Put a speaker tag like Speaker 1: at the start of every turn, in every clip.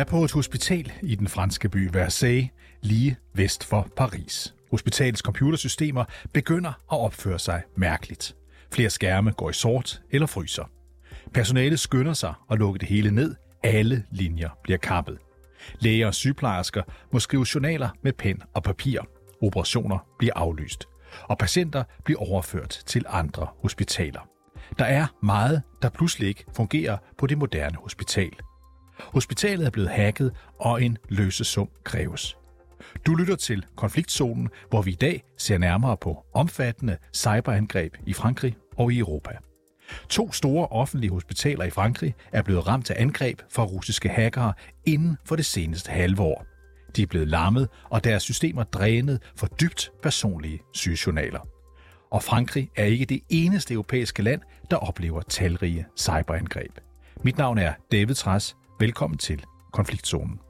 Speaker 1: er på et hospital i den franske by Versailles, lige vest for Paris. Hospitalets computersystemer begynder at opføre sig mærkeligt. Flere skærme går i sort eller fryser. Personalet skynder sig at lukke det hele ned. Alle linjer bliver kappet. Læger og sygeplejersker må skrive journaler med pen og papir. Operationer bliver aflyst. Og patienter bliver overført til andre hospitaler. Der er meget, der pludselig ikke fungerer på det moderne hospital. Hospitalet er blevet hacket, og en løsesum kræves. Du lytter til Konfliktzonen, hvor vi i dag ser nærmere på omfattende cyberangreb i Frankrig og i Europa. To store offentlige hospitaler i Frankrig er blevet ramt af angreb fra russiske hackere inden for det seneste halve år. De er blevet lammet, og deres systemer drænet for dybt personlige sygejournaler. Og Frankrig er ikke det eneste europæiske land, der oplever talrige cyberangreb. Mit navn er David Træs. Velkommen til Konfliktzonen.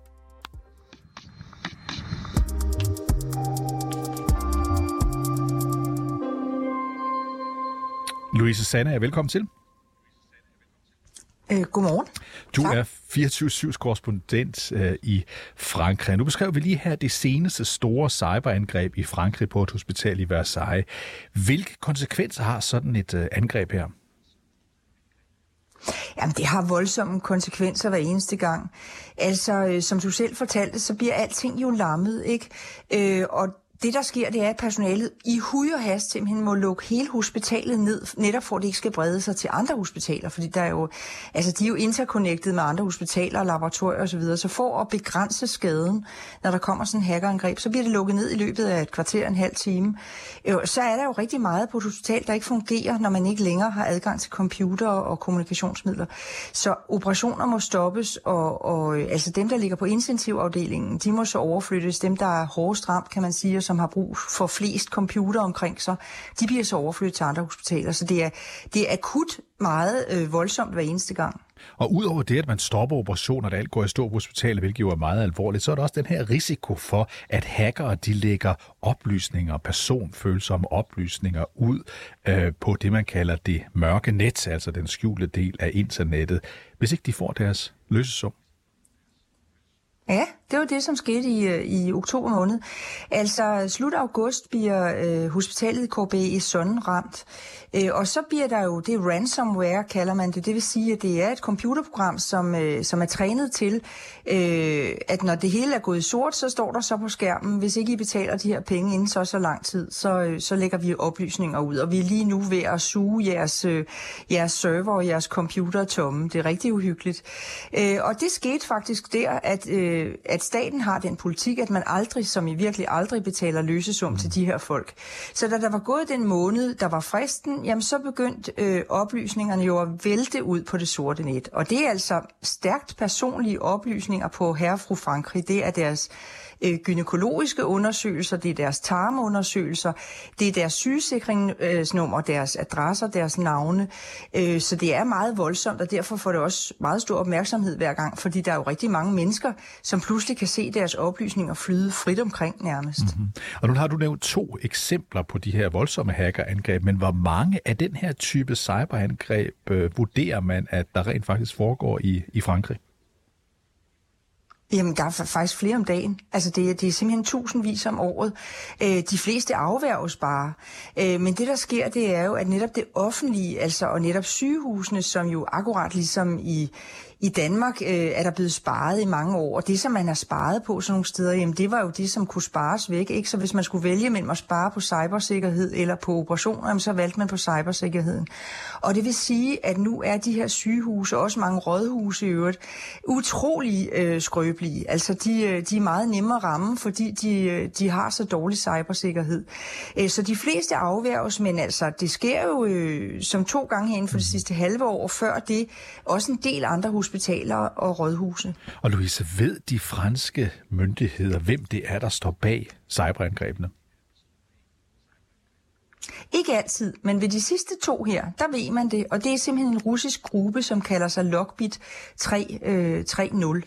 Speaker 1: Louise Sanne er velkommen til.
Speaker 2: Øh, godmorgen.
Speaker 1: Du tak. er 24-7's korrespondent øh, i Frankrig. Nu beskrev vi lige her det seneste store cyberangreb i Frankrig på et hospital i Versailles. Hvilke konsekvenser har sådan et øh, angreb her?
Speaker 2: Jamen, det har voldsomme konsekvenser hver eneste gang. Altså, øh, som du selv fortalte, så bliver alting jo lammet, ikke? Øh, og det, der sker, det er, at personalet i hud og hast simpelthen må lukke hele hospitalet ned, netop for at det ikke skal brede sig til andre hospitaler, fordi der er jo, altså, de er jo interconnected med andre hospitaler, laboratorier osv., så, så for at begrænse skaden, når der kommer sådan en hackerangreb, så bliver det lukket ned i løbet af et kvarter, en halv time. Øh, så er der jo rigtig meget på et hospital, der ikke fungerer, når man ikke længere har adgang til computer og kommunikationsmidler. Så operationer må stoppes, og, og altså dem, der ligger på intensivafdelingen, de må så overflyttes. Dem, der er hårdest ramt, kan man sige, som har brug for flest computer omkring sig, de bliver så overflyttet til andre hospitaler. Så det er, det er akut meget øh, voldsomt hver eneste gang.
Speaker 1: Og udover det, at man stopper operationer, der alt går i stå på hospitalet, hvilket jo er meget alvorligt, så er der også den her risiko for, at hackere de lægger oplysninger, personfølsomme oplysninger ud øh, på det, man kalder det mørke net, altså den skjulte del af internettet, hvis ikke de får deres løsesum.
Speaker 2: Ja, det var det, som skete i, øh, i oktober måned. Altså slut august bliver øh, hospitalet i KB i Sønden ramt. Øh, og så bliver der jo, det ransomware kalder man det, det vil sige, at det er et computerprogram, som, øh, som er trænet til, øh, at når det hele er gået sort, så står der så på skærmen, hvis ikke I betaler de her penge inden så så lang tid, så, øh, så lægger vi oplysninger ud. Og vi er lige nu ved at suge jeres, øh, jeres server og jeres computer tomme. Det er rigtig uhyggeligt. Øh, og det skete faktisk der, at, øh, Øh, at staten har den politik, at man aldrig, som i virkelig aldrig, betaler løsesum mm. til de her folk. Så da der var gået den måned, der var fristen, jamen så begyndte øh, oplysningerne jo at vælte ud på det sorte net. Og det er altså stærkt personlige oplysninger på herre og fru Frankrig. Det er deres øh, gynækologiske undersøgelser, det er deres tarmundersøgelser, det er deres sygesikringsnummer, deres adresser, deres navne. Øh, så det er meget voldsomt, og derfor får det også meget stor opmærksomhed hver gang, fordi der er jo rigtig mange mennesker, som pludselig kan se deres oplysninger flyde frit omkring nærmest. Mm-hmm.
Speaker 1: Og nu har du nævnt to eksempler på de her voldsomme hackerangreb, men hvor mange af den her type cyberangreb øh, vurderer man, at der rent faktisk foregår i, i Frankrig?
Speaker 2: Jamen, der er faktisk flere om dagen. Altså, det, er, det er simpelthen tusindvis om året. Øh, de fleste afværges bare. Øh, men det, der sker, det er jo, at netop det offentlige, altså og netop sygehusene, som jo akkurat ligesom i, i Danmark øh, er der blevet sparet i mange år, og det, som man har sparet på sådan nogle steder, jamen det var jo det, som kunne spares væk. Ikke? Så hvis man skulle vælge mellem at spare på cybersikkerhed eller på operationer, jamen, så valgte man på cybersikkerheden. Og det vil sige, at nu er de her sygehuse, også mange rådhuse i øvrigt, utrolig øh, skrøbelige. Altså de, øh, de er meget nemmere at ramme, fordi de, øh, de har så dårlig cybersikkerhed. Øh, så de fleste afværges, men altså det sker jo øh, som to gange inden for det sidste halve år, før det også en del andre hus hospitaler og rådhuse.
Speaker 1: Og Louise, ved de franske myndigheder, hvem det er, der står bag cyberangrebene?
Speaker 2: Ikke altid, men ved de sidste to her, der ved man det, og det er simpelthen en russisk gruppe, som kalder sig Lockbit 3.0. Øh,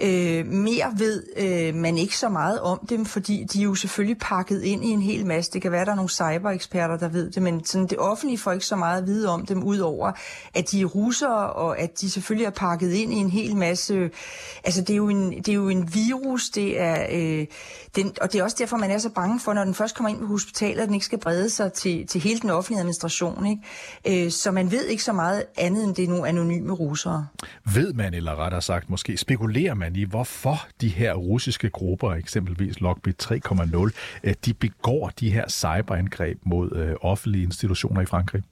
Speaker 2: øh, mere ved øh, man ikke så meget om dem, fordi de er jo selvfølgelig pakket ind i en hel masse. Det kan være, der er nogle cybereksperter, der ved det, men sådan det offentlige får ikke så meget at vide om dem, udover at de er russere, og at de selvfølgelig er pakket ind i en hel masse... Altså, det er jo en, det er jo en virus, det er... Øh, den, og det er også derfor, man er så bange for, når den først kommer ind på hospitalet, at den ikke skal brede sig til, til hele den offentlige administration. Ikke? Øh, så man ved ikke så meget andet, end det er nogle anonyme russere.
Speaker 1: Ved man, eller rettere sagt, måske spekulerer man i, hvorfor de her russiske grupper, eksempelvis Lockbit 3.0, øh, de begår de her cyberangreb mod øh, offentlige institutioner i Frankrig?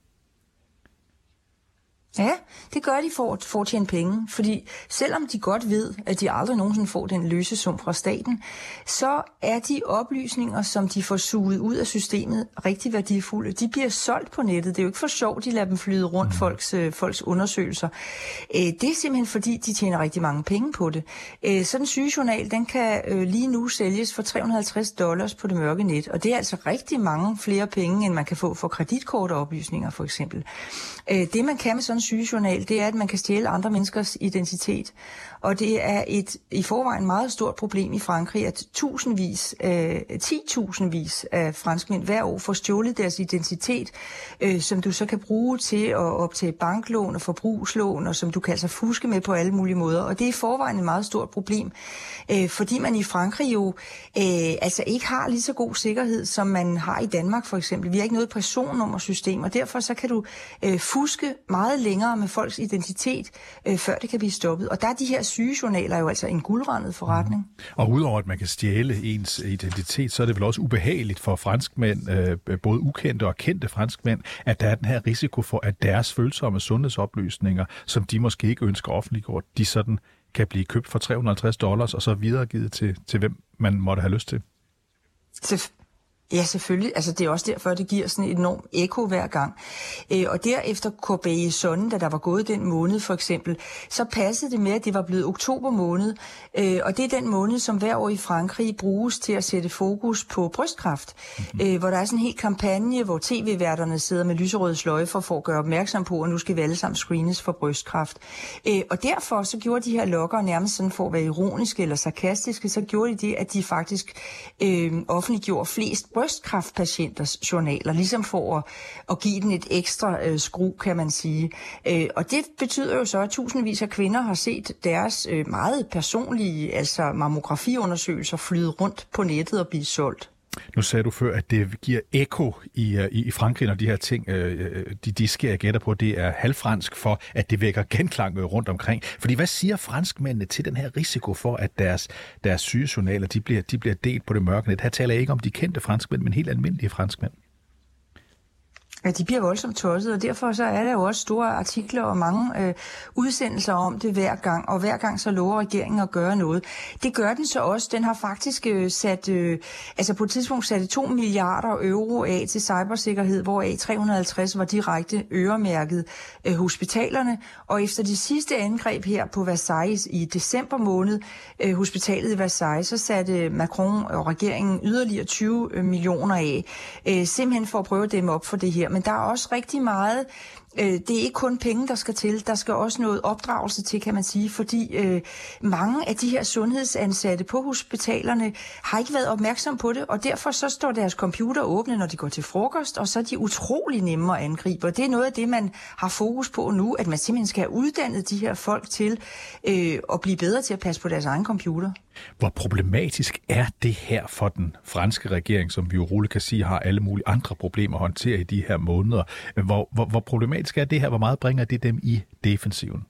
Speaker 2: Ja, det gør de for, for at tjene penge, fordi selvom de godt ved, at de aldrig nogensinde får den løsesum fra staten, så er de oplysninger, som de får suget ud af systemet, rigtig værdifulde. De bliver solgt på nettet. Det er jo ikke for sjovt, de lader dem flyde rundt, mm. folks, øh, folks undersøgelser. Øh, det er simpelthen fordi, de tjener rigtig mange penge på det. Øh, sådan en sygejournal, den kan øh, lige nu sælges for 350 dollars på det mørke net, og det er altså rigtig mange flere penge, end man kan få for kreditkortoplysninger for eksempel. Øh, det man kan med sådan en sygejournal, det er, at man kan stjæle andre menneskers identitet. Og det er et i forvejen meget stort problem i Frankrig, at tusindvis, øh, 10.000vis af franskmænd hver år får stjålet deres identitet, øh, som du så kan bruge til at optage banklån og forbrugslån, og som du kan altså fuske med på alle mulige måder. Og det er i forvejen et meget stort problem, øh, fordi man i Frankrig jo øh, altså ikke har lige så god sikkerhed, som man har i Danmark for eksempel. Vi har ikke noget personnummersystem, og derfor så kan du øh, fuske meget længere med folks identitet, øh, før det kan blive stoppet. Og der er de her sygejournaler er jo altså en guldrendet forretning. Mm.
Speaker 1: Og udover at man kan stjæle ens identitet, så er det vel også ubehageligt for franskmænd, øh, både ukendte og kendte franskmænd, at der er den her risiko for, at deres følsomme sundhedsoplysninger, som de måske ikke ønsker offentliggjort, de sådan kan blive købt for 350 dollars og så videregivet til, til hvem man måtte have lyst til.
Speaker 2: Ja, selvfølgelig. Altså, det er også derfor, det giver sådan et enormt ekko hver gang. Øh, og derefter Corbeil Sonne, da der var gået den måned for eksempel, så passede det med, at det var blevet oktober måned. Øh, og det er den måned, som hver år i Frankrig bruges til at sætte fokus på brystkræft. Mm-hmm. Øh, hvor der er sådan en helt kampagne, hvor tv-værterne sidder med lyserøde sløjfer for at gøre opmærksom på, at nu skal vi alle sammen screenes for brystkræft. Øh, og derfor så gjorde de her lokker nærmest sådan for at være ironiske eller sarkastiske, så gjorde de det, at de faktisk øh, offentliggjorde flest brystkræftpatienters journaler, ligesom for at, at give den et ekstra øh, skru, kan man sige. Øh, og det betyder jo så, at tusindvis af kvinder har set deres øh, meget personlige altså mammografiundersøgelser flyde rundt på nettet og blive solgt.
Speaker 1: Nu sagde du før, at det giver eko i, øh, i, i Frankrig, når de her ting, øh, øh de, de sker, jeg gætter på, det er halvfransk for, at det vækker genklang øh, rundt omkring. Fordi hvad siger franskmændene til den her risiko for, at deres, deres sygejournaler, de bliver, de bliver delt på det mørke net? Her taler jeg ikke om de kendte franskmænd, men helt almindelige franskmænd.
Speaker 2: Ja, de bliver voldsomt tosset, og derfor så er der jo også store artikler og mange øh, udsendelser om det hver gang, og hver gang så lover regeringen at gøre noget. Det gør den så også. Den har faktisk øh, sat, øh, altså på et tidspunkt sat 2 milliarder euro af til cybersikkerhed, hvoraf 350 var direkte øremærket øh, hospitalerne, og efter det sidste angreb her på Versailles i december måned, øh, hospitalet i Versailles, så satte Macron og regeringen yderligere 20 øh, millioner af, øh, simpelthen for at prøve at dæmme op for det her men der er også rigtig meget øh, det er ikke kun penge, der skal til. Der skal også noget opdragelse til, kan man sige, fordi øh, mange af de her sundhedsansatte på hospitalerne har ikke været opmærksom på det, og derfor så står deres computer åbne, når de går til frokost, og så er de utrolig nemme at angribe. Og det er noget af det, man har fokus på nu, at man simpelthen skal have uddannet de her folk til øh, at blive bedre til at passe på deres egen computer.
Speaker 1: Hvor problematisk er det her for den franske regering, som vi jo roligt kan sige har alle mulige andre problemer at håndtere i de her måneder? Hvor, hvor, hvor problematisk problematisk er det her? Hvor meget bringer det dem i defensiven?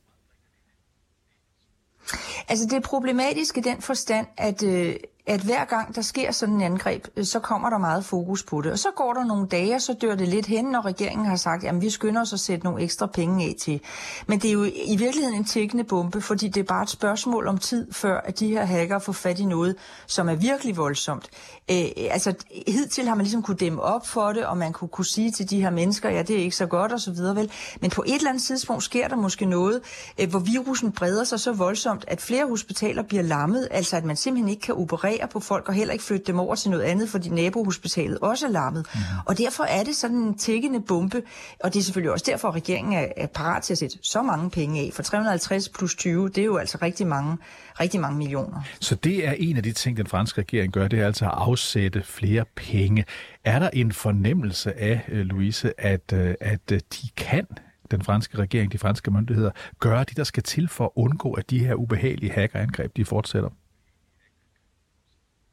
Speaker 2: Altså det er problematisk i den forstand, at, øh, at hver gang der sker sådan en angreb, øh, så kommer der meget fokus på det. Og så går der nogle dage, og så dør det lidt hen, når regeringen har sagt, at vi skynder os at sætte nogle ekstra penge af til. Men det er jo i virkeligheden en tækkende bombe, fordi det er bare et spørgsmål om tid, før at de her hacker får fat i noget, som er virkelig voldsomt. Øh, altså hidtil har man ligesom kunne dæmme op for det, og man kunne, kunne sige til de her mennesker, ja det er ikke så godt og så videre vel. Men på et eller andet tidspunkt sker der måske noget, øh, hvor virusen breder sig så voldsomt, at flere hospitaler bliver lammet, altså at man simpelthen ikke kan operere operere på folk og heller ikke flytte dem over til noget andet, fordi nabohospitalet også er lammet. Mm. Og derfor er det sådan en tækkende bombe, og det er selvfølgelig også derfor, at regeringen er, er parat til at sætte så mange penge af. For 350 plus 20, det er jo altså rigtig mange, rigtig mange millioner.
Speaker 1: Så det er en af de ting, den franske regering gør, det er altså at afsætte flere penge. Er der en fornemmelse af, øh, Louise, at, øh, at øh, de kan den franske regering, de franske myndigheder, gøre det, der skal til for at undgå, at de her ubehagelige hackerangreb, de fortsætter?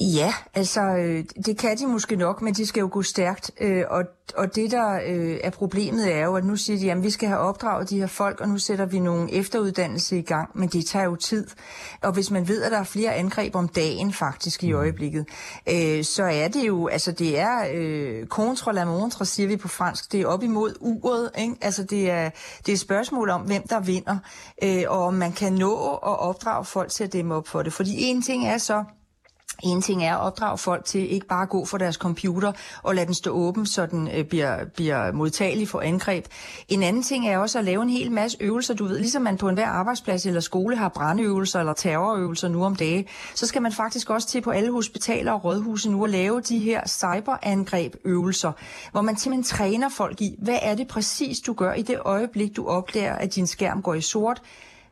Speaker 2: Ja, altså øh, det kan de måske nok, men de skal jo gå stærkt. Øh, og, og det der øh, er problemet er jo, at nu siger de, at vi skal have opdraget de her folk, og nu sætter vi nogle efteruddannelse i gang, men det tager jo tid. Og hvis man ved, at der er flere angreb om dagen faktisk i mm. øjeblikket, øh, så er det jo, altså det er øh, contre la montre, siger vi på fransk, det er op imod uret. Ikke? Altså det er, det er et spørgsmål om, hvem der vinder, øh, og om man kan nå at opdrage folk til at dæmme op for det. Fordi en ting er så, en ting er at opdrage folk til ikke bare at gå for deres computer og lade den stå åben, så den øh, bliver, bliver modtagelig for angreb. En anden ting er også at lave en hel masse øvelser. Du ved, ligesom man på enhver arbejdsplads eller skole har brandøvelser eller terrorøvelser nu om dage, så skal man faktisk også til på alle hospitaler og rådhuse nu at lave de her cyberangreb-øvelser, hvor man simpelthen træner folk i, hvad er det præcis, du gør i det øjeblik, du opdager, at din skærm går i sort,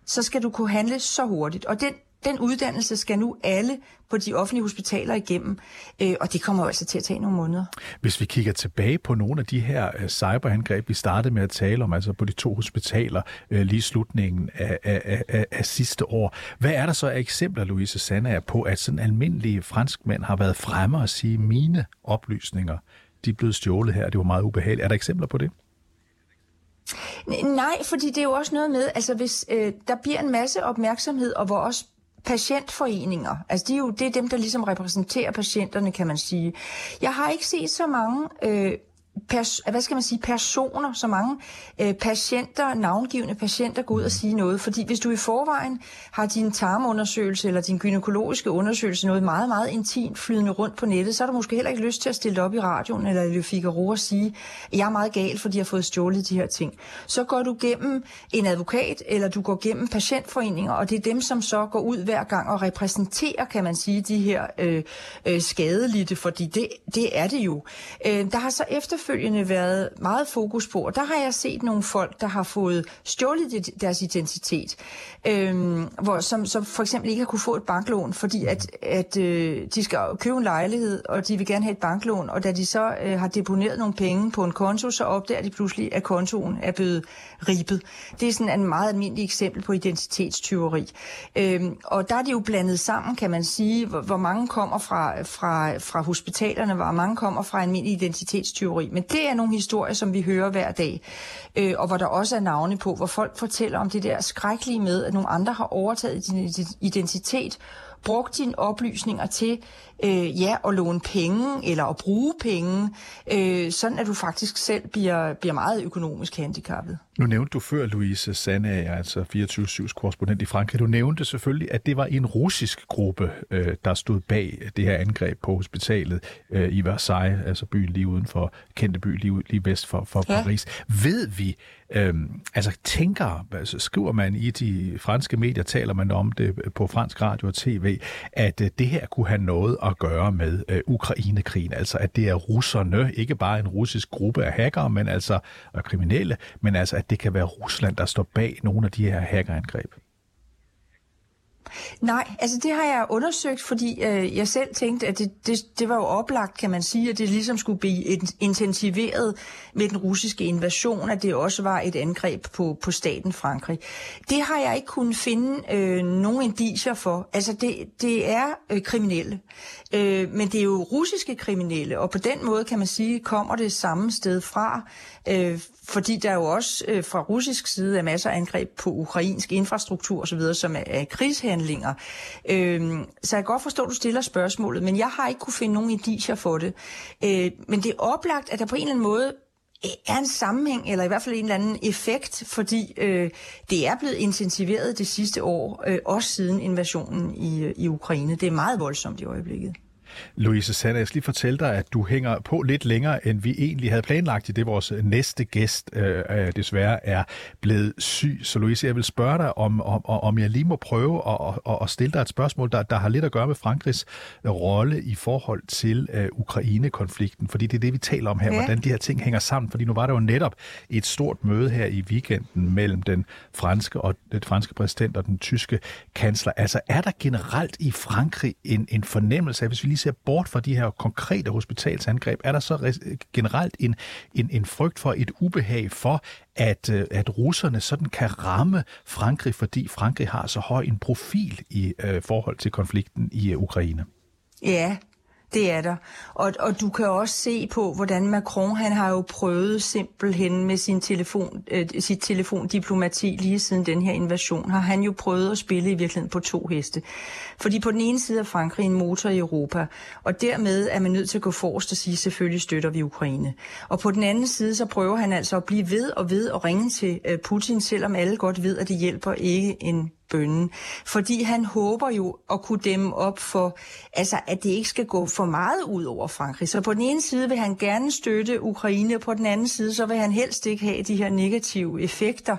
Speaker 2: så skal du kunne handle så hurtigt. Og den den uddannelse skal nu alle på de offentlige hospitaler igennem, øh, og det kommer jo altså til at tage nogle måneder.
Speaker 1: Hvis vi kigger tilbage på nogle af de her uh, cyberangreb, vi startede med at tale om, altså på de to hospitaler uh, lige slutningen af, af, af, af sidste år. Hvad er der så af eksempler, Louise Sandager, på, at sådan almindelige franskmænd har været fremme og sige, mine oplysninger, de er blevet stjålet her, det var meget ubehageligt. Er der eksempler på det?
Speaker 2: Nej, fordi det er jo også noget med, altså hvis øh, der bliver en masse opmærksomhed, og hvor også patientforeninger. Altså de er jo, det er dem, der ligesom repræsenterer patienterne, kan man sige. Jeg har ikke set så mange øh, pers- hvad skal man sige, personer, så mange øh, patienter, navngivende patienter gå ud og sige noget. Fordi hvis du i forvejen har din tarmundersøgelse eller din gynækologiske undersøgelse noget meget, meget intimt flydende rundt på nettet, så har du måske heller ikke lyst til at stille op i radioen eller i Figaro og sige, at jeg er meget gal, fordi jeg har fået stjålet de her ting. Så går du gennem en advokat, eller du går gennem patientforeninger, og det er dem, som så går ud hver gang og repræsenterer, kan man sige, de her øh, øh, skadelidte, fordi det, det er det jo. Øh, der har så efter efterfølgende været meget fokus på, og der har jeg set nogle folk, der har fået stjålet deres identitet, øh, hvor, som, som for eksempel ikke har kunne få et banklån, fordi at, at øh, de skal købe en lejlighed, og de vil gerne have et banklån, og da de så øh, har deponeret nogle penge på en konto, så opdager de pludselig, at kontoen er blevet ribet. Det er sådan en meget almindelig eksempel på identitetstyveri. Øh, og der er det jo blandet sammen, kan man sige, hvor, hvor mange kommer fra, fra, fra hospitalerne, hvor mange kommer fra almindelig identitetstyveri. Men det er nogle historier, som vi hører hver dag, øh, og hvor der også er navne på, hvor folk fortæller om det der skrækkelige med, at nogle andre har overtaget din identitet, brugt dine oplysninger til øh, ja, at låne penge eller at bruge penge, øh, sådan at du faktisk selv bliver, bliver meget økonomisk handicappet.
Speaker 1: Nu nævnte du før, Louise Sanne, altså 24-7's korrespondent i Frankrig, du nævnte selvfølgelig, at det var en russisk gruppe, øh, der stod bag det her angreb på hospitalet øh, i Versailles, altså byen lige uden for, kendte by lige, lige vest for, for ja. Paris. Ved vi, Øhm, altså tænker, altså, skriver man i de franske medier, taler man om det på fransk radio og tv, at øh, det her kunne have noget at gøre med øh, Ukrainekrigen, altså at det er russerne, ikke bare en russisk gruppe af hackere, men altså og kriminelle, men altså at det kan være Rusland, der står bag nogle af de her hackerangreb.
Speaker 2: Nej, altså det har jeg undersøgt, fordi øh, jeg selv tænkte, at det, det, det var jo oplagt, kan man sige, at det ligesom skulle blive intensiveret med den russiske invasion, at det også var et angreb på, på staten Frankrig. Det har jeg ikke kunnet finde øh, nogen indicier for. Altså det, det er øh, kriminelle, øh, men det er jo russiske kriminelle, og på den måde kan man sige, kommer det samme sted fra, øh, fordi der jo også øh, fra russisk side er masser af angreb på ukrainsk infrastruktur osv., som er, er handlinger. Øh, så jeg kan godt forstå, at du stiller spørgsmålet, men jeg har ikke kunne finde nogen indicier for det. Øh, men det er oplagt, at der på en eller anden måde øh, er en sammenhæng, eller i hvert fald en eller anden effekt, fordi øh, det er blevet intensiveret det sidste år, øh, også siden invasionen i, øh, i Ukraine. Det er meget voldsomt i øjeblikket.
Speaker 1: Louise Sander, jeg skal lige fortælle dig, at du hænger på lidt længere, end vi egentlig havde planlagt i det. Vores næste gæst øh, øh, desværre er blevet syg. Så Louise, jeg vil spørge dig, om, om, om jeg lige må prøve at, at, at stille dig et spørgsmål, der, der har lidt at gøre med Frankrigs rolle i forhold til øh, Ukraine-konflikten. Fordi det er det, vi taler om her, ja. hvordan de her ting hænger sammen. Fordi nu var der jo netop et stort møde her i weekenden mellem den franske og den franske præsident og den tyske kansler. Altså er der generelt i Frankrig en, en fornemmelse af, hvis vi lige ser bort fra de her konkrete hospitalsangreb, er der så generelt en, en, en frygt for et ubehag for, at, øh, at russerne sådan kan ramme Frankrig, fordi Frankrig har så høj en profil i øh, forhold til konflikten i øh, Ukraine?
Speaker 2: Ja, det er der. Og, og du kan også se på, hvordan Macron, han har jo prøvet simpelthen med sin telefon, øh, sit telefondiplomati lige siden den her invasion, har han jo prøvet at spille i virkeligheden på to heste. Fordi på den ene side er Frankrig en motor i Europa, og dermed er man nødt til at gå forrest og sige, selvfølgelig støtter vi Ukraine. Og på den anden side, så prøver han altså at blive ved og ved og ringe til øh, Putin, selvom alle godt ved, at det hjælper ikke en bønnen. Fordi han håber jo at kunne dæmme op for, altså at det ikke skal gå for meget ud over Frankrig. Så på den ene side vil han gerne støtte Ukraine, på den anden side så vil han helst ikke have de her negative effekter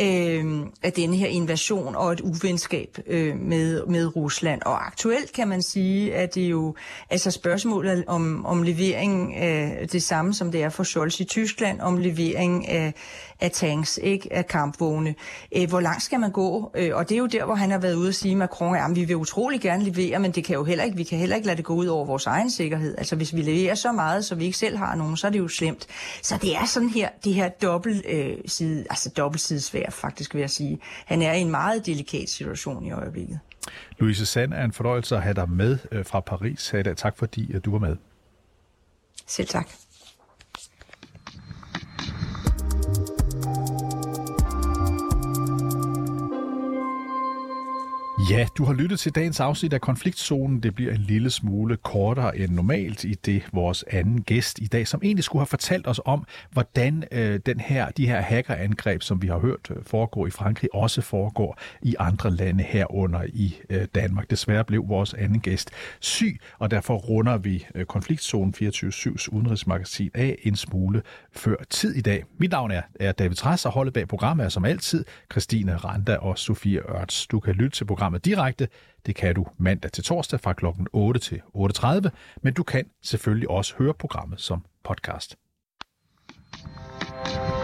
Speaker 2: øh, af denne her invasion og et uvenskab øh, med, med Rusland. Og aktuelt kan man sige, at det jo altså spørgsmålet om, om levering af det samme, som det er for Scholz i Tyskland, om levering af, af tanks, ikke af kampvogne. Øh, hvor langt skal man gå? Øh, og det er jo der, hvor han har været ude og sige, Macron, at vi vil utrolig gerne levere, men det kan jo heller ikke, vi kan heller ikke lade det gå ud over vores egen sikkerhed. Altså hvis vi leverer så meget, så vi ikke selv har nogen, så er det jo slemt. Så det er sådan her, det her dobbelt, øh, side, altså dobbeltsidesvær faktisk, vil jeg sige. Han er i en meget delikat situation i øjeblikket.
Speaker 1: Louise Sand er en fornøjelse at have dig med øh, fra Paris. Tak fordi at du var med.
Speaker 2: Selv tak.
Speaker 1: Ja, du har lyttet til dagens afsnit af Konfliktzonen. Det bliver en lille smule kortere end normalt i det vores anden gæst i dag, som egentlig skulle have fortalt os om, hvordan øh, den her, de her hackerangreb, som vi har hørt øh, foregå i Frankrig, også foregår i andre lande herunder i øh, Danmark. Desværre blev vores anden gæst syg, og derfor runder vi øh, Konfliktzonen 24-7's udenrigsmagasin af en smule før tid i dag. Mit navn er, er David Træs, og holdet bag programmet er som altid Christine Randa og Sofie Ørts. Du kan lytte til programmet direkte. Det kan du mandag til torsdag fra kl. 8 til 8.30, men du kan selvfølgelig også høre programmet som podcast. thank you